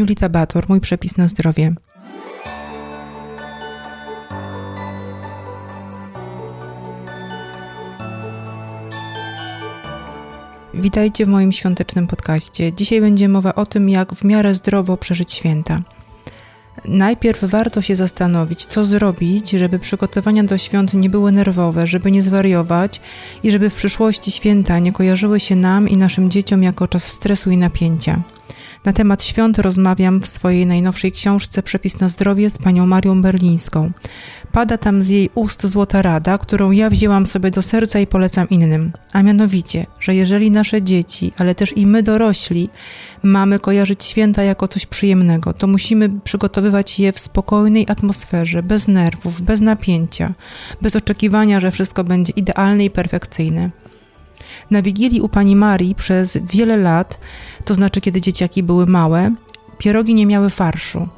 Julita Bator, mój przepis na zdrowie. Witajcie w moim świątecznym podcaście. Dzisiaj będzie mowa o tym, jak w miarę zdrowo przeżyć święta. Najpierw warto się zastanowić, co zrobić, żeby przygotowania do świąt nie były nerwowe, żeby nie zwariować i żeby w przyszłości święta nie kojarzyły się nam i naszym dzieciom jako czas stresu i napięcia. Na temat świąt rozmawiam w swojej najnowszej książce Przepis na zdrowie z panią Marią Berlińską. Pada tam z jej ust złota rada, którą ja wzięłam sobie do serca i polecam innym. A mianowicie, że jeżeli nasze dzieci, ale też i my dorośli, mamy kojarzyć święta jako coś przyjemnego, to musimy przygotowywać je w spokojnej atmosferze, bez nerwów, bez napięcia, bez oczekiwania, że wszystko będzie idealne i perfekcyjne. Na Wigilii u pani Marii przez wiele lat, to znaczy kiedy dzieciaki były małe, pierogi nie miały farszu.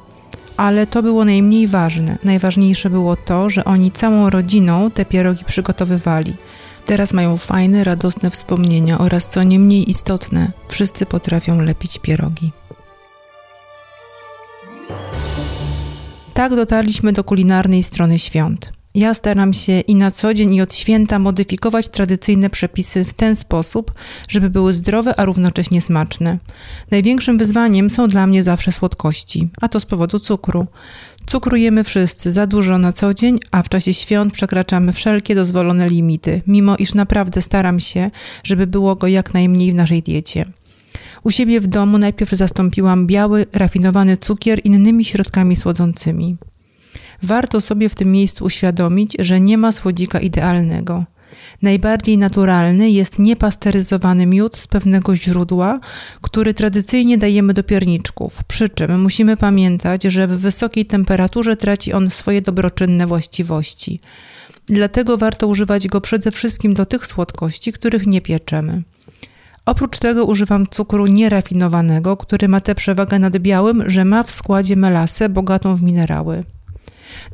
Ale to było najmniej ważne. Najważniejsze było to, że oni całą rodziną te pierogi przygotowywali. Teraz mają fajne, radosne wspomnienia oraz co nie mniej istotne, wszyscy potrafią lepić pierogi. Tak dotarliśmy do kulinarnej strony świąt. Ja staram się i na co dzień, i od święta modyfikować tradycyjne przepisy w ten sposób, żeby były zdrowe, a równocześnie smaczne. Największym wyzwaniem są dla mnie zawsze słodkości, a to z powodu cukru. Cukrujemy wszyscy za dużo na co dzień, a w czasie świąt przekraczamy wszelkie dozwolone limity, mimo iż naprawdę staram się, żeby było go jak najmniej w naszej diecie. U siebie w domu najpierw zastąpiłam biały, rafinowany cukier innymi środkami słodzącymi. Warto sobie w tym miejscu uświadomić, że nie ma słodzika idealnego. Najbardziej naturalny jest niepasteryzowany miód z pewnego źródła, który tradycyjnie dajemy do pierniczków. Przy czym musimy pamiętać, że w wysokiej temperaturze traci on swoje dobroczynne właściwości. Dlatego warto używać go przede wszystkim do tych słodkości, których nie pieczemy. Oprócz tego używam cukru nierafinowanego, który ma tę przewagę nad białym, że ma w składzie melasę bogatą w minerały.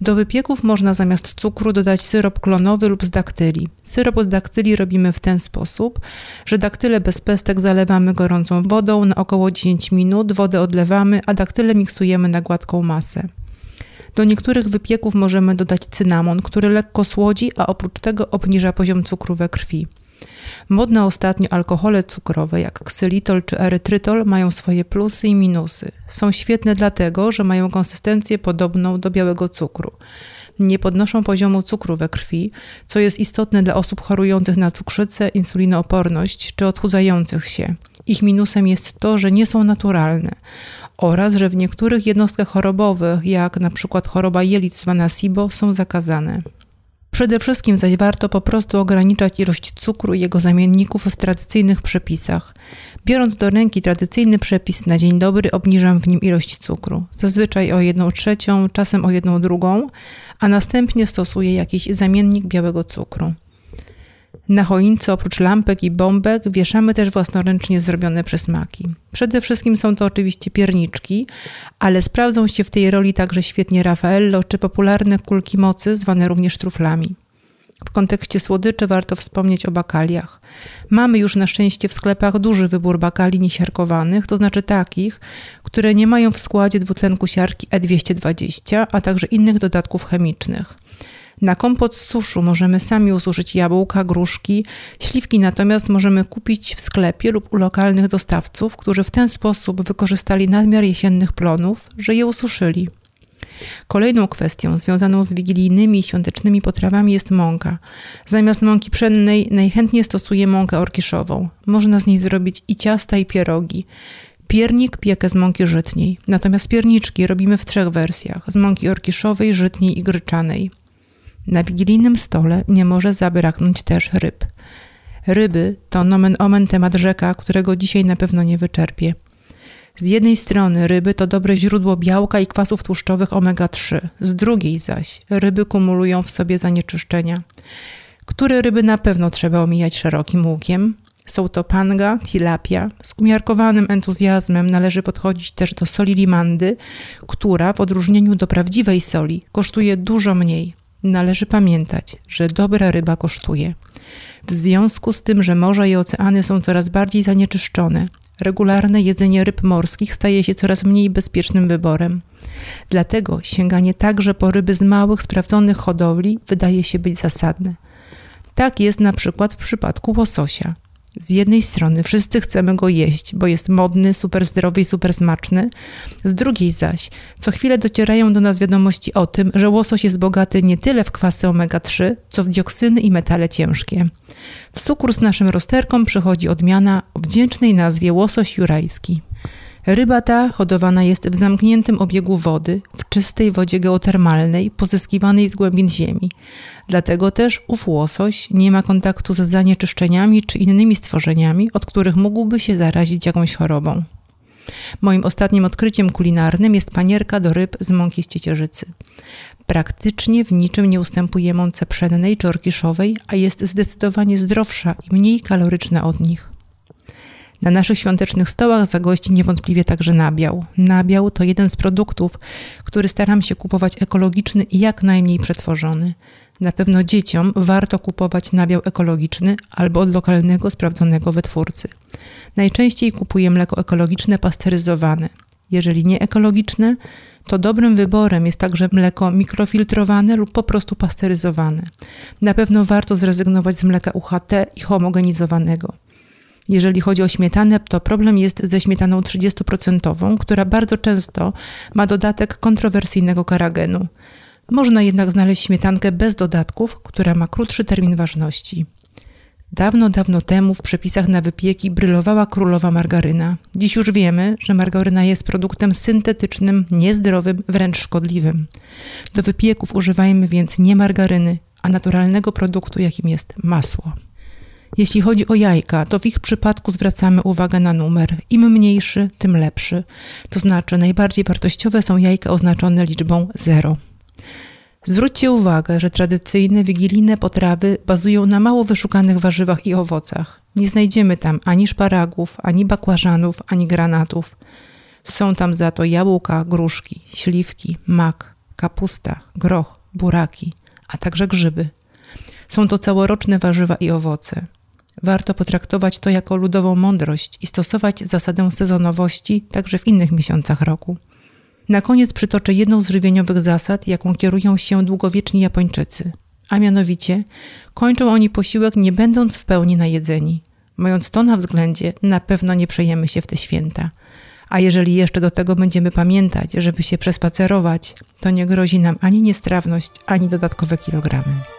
Do wypieków można zamiast cukru dodać syrop klonowy lub z daktyli. Syrop z daktyli robimy w ten sposób, że daktyle bez pestek zalewamy gorącą wodą na około 10 minut, wodę odlewamy, a daktyle miksujemy na gładką masę. Do niektórych wypieków możemy dodać cynamon, który lekko słodzi, a oprócz tego obniża poziom cukru we krwi. Modne ostatnio alkohole cukrowe jak ksylitol czy erytrytol mają swoje plusy i minusy. Są świetne dlatego, że mają konsystencję podobną do białego cukru. Nie podnoszą poziomu cukru we krwi, co jest istotne dla osób chorujących na cukrzycę, insulinooporność czy odchudzających się. Ich minusem jest to, że nie są naturalne oraz że w niektórych jednostkach chorobowych, jak na przykład choroba jelit zwana SIBO, są zakazane. Przede wszystkim zaś warto po prostu ograniczać ilość cukru i jego zamienników w tradycyjnych przepisach. Biorąc do ręki tradycyjny przepis na dzień dobry, obniżam w nim ilość cukru, zazwyczaj o jedną trzecią, czasem o jedną drugą, a następnie stosuję jakiś zamiennik białego cukru. Na choince oprócz lampek i bombek wieszamy też własnoręcznie zrobione przysmaki. Przede wszystkim są to oczywiście pierniczki, ale sprawdzą się w tej roli także świetnie Raffaello czy popularne kulki mocy, zwane również truflami. W kontekście słodyczy warto wspomnieć o bakaliach. Mamy już na szczęście w sklepach duży wybór bakali niesiarkowanych, to znaczy takich, które nie mają w składzie dwutlenku siarki E220, a także innych dodatków chemicznych. Na kompot z suszu możemy sami ususzyć jabłka, gruszki, śliwki natomiast możemy kupić w sklepie lub u lokalnych dostawców, którzy w ten sposób wykorzystali nadmiar jesiennych plonów, że je ususzyli. Kolejną kwestią związaną z wigilijnymi i świątecznymi potrawami jest mąka. Zamiast mąki pszennej najchętniej stosuję mąkę orkiszową. Można z niej zrobić i ciasta, i pierogi. Piernik piekę z mąki żytniej, natomiast pierniczki robimy w trzech wersjach: z mąki orkiszowej, żytniej i gryczanej. Na wigilijnym stole nie może zabraknąć też ryb. Ryby to nomen omen temat rzeka, którego dzisiaj na pewno nie wyczerpię. Z jednej strony ryby to dobre źródło białka i kwasów tłuszczowych omega-3, z drugiej zaś ryby kumulują w sobie zanieczyszczenia. Które ryby na pewno trzeba omijać szerokim łukiem? Są to panga, tilapia. Z umiarkowanym entuzjazmem należy podchodzić też do soli limandy, która w odróżnieniu do prawdziwej soli kosztuje dużo mniej. Należy pamiętać, że dobra ryba kosztuje. W związku z tym, że morza i oceany są coraz bardziej zanieczyszczone, Regularne jedzenie ryb morskich staje się coraz mniej bezpiecznym wyborem. Dlatego sięganie także po ryby z małych, sprawdzonych hodowli wydaje się być zasadne. Tak jest na przykład w przypadku łososia. Z jednej strony wszyscy chcemy go jeść, bo jest modny, super zdrowy i super smaczny. Z drugiej zaś, co chwilę docierają do nas wiadomości o tym, że łosoś jest bogaty nie tyle w kwasy omega-3, co w dioksyny i metale ciężkie. W sukurs naszym rozterkom przychodzi odmiana o wdzięcznej nazwie łosoś jurajski. Ryba ta hodowana jest w zamkniętym obiegu wody, w czystej wodzie geotermalnej, pozyskiwanej z głębin ziemi. Dlatego też ów łosoś nie ma kontaktu z zanieczyszczeniami czy innymi stworzeniami, od których mógłby się zarazić jakąś chorobą. Moim ostatnim odkryciem kulinarnym jest panierka do ryb z mąki z ciecierzycy. Praktycznie w niczym nie ustępuje mące pszennej czy orkiszowej, a jest zdecydowanie zdrowsza i mniej kaloryczna od nich. Na naszych świątecznych stołach zagości niewątpliwie także nabiał. Nabiał to jeden z produktów, który staram się kupować ekologiczny i jak najmniej przetworzony. Na pewno dzieciom warto kupować nabiał ekologiczny albo od lokalnego, sprawdzonego wytwórcy. Najczęściej kupuję mleko ekologiczne pasteryzowane. Jeżeli nie ekologiczne, to dobrym wyborem jest także mleko mikrofiltrowane lub po prostu pasteryzowane. Na pewno warto zrezygnować z mleka UHT i homogenizowanego. Jeżeli chodzi o śmietanę, to problem jest ze śmietaną 30%, która bardzo często ma dodatek kontrowersyjnego karagenu. Można jednak znaleźć śmietankę bez dodatków, która ma krótszy termin ważności. Dawno, dawno temu w przepisach na wypieki brylowała królowa margaryna. Dziś już wiemy, że margaryna jest produktem syntetycznym, niezdrowym, wręcz szkodliwym. Do wypieków używajmy więc nie margaryny, a naturalnego produktu, jakim jest masło. Jeśli chodzi o jajka, to w ich przypadku zwracamy uwagę na numer. Im mniejszy, tym lepszy. To znaczy, najbardziej wartościowe są jajka oznaczone liczbą 0. Zwróćcie uwagę, że tradycyjne wigilijne potrawy bazują na mało wyszukanych warzywach i owocach. Nie znajdziemy tam ani szparagów, ani bakłażanów, ani granatów. Są tam za to jabłka, gruszki, śliwki, mak, kapusta, groch, buraki, a także grzyby. Są to całoroczne warzywa i owoce. Warto potraktować to jako ludową mądrość i stosować zasadę sezonowości także w innych miesiącach roku. Na koniec przytoczę jedną z żywieniowych zasad, jaką kierują się długowieczni Japończycy. A mianowicie, kończą oni posiłek nie będąc w pełni najedzeni. Mając to na względzie, na pewno nie przejemy się w te święta. A jeżeli jeszcze do tego będziemy pamiętać, żeby się przespacerować, to nie grozi nam ani niestrawność, ani dodatkowe kilogramy.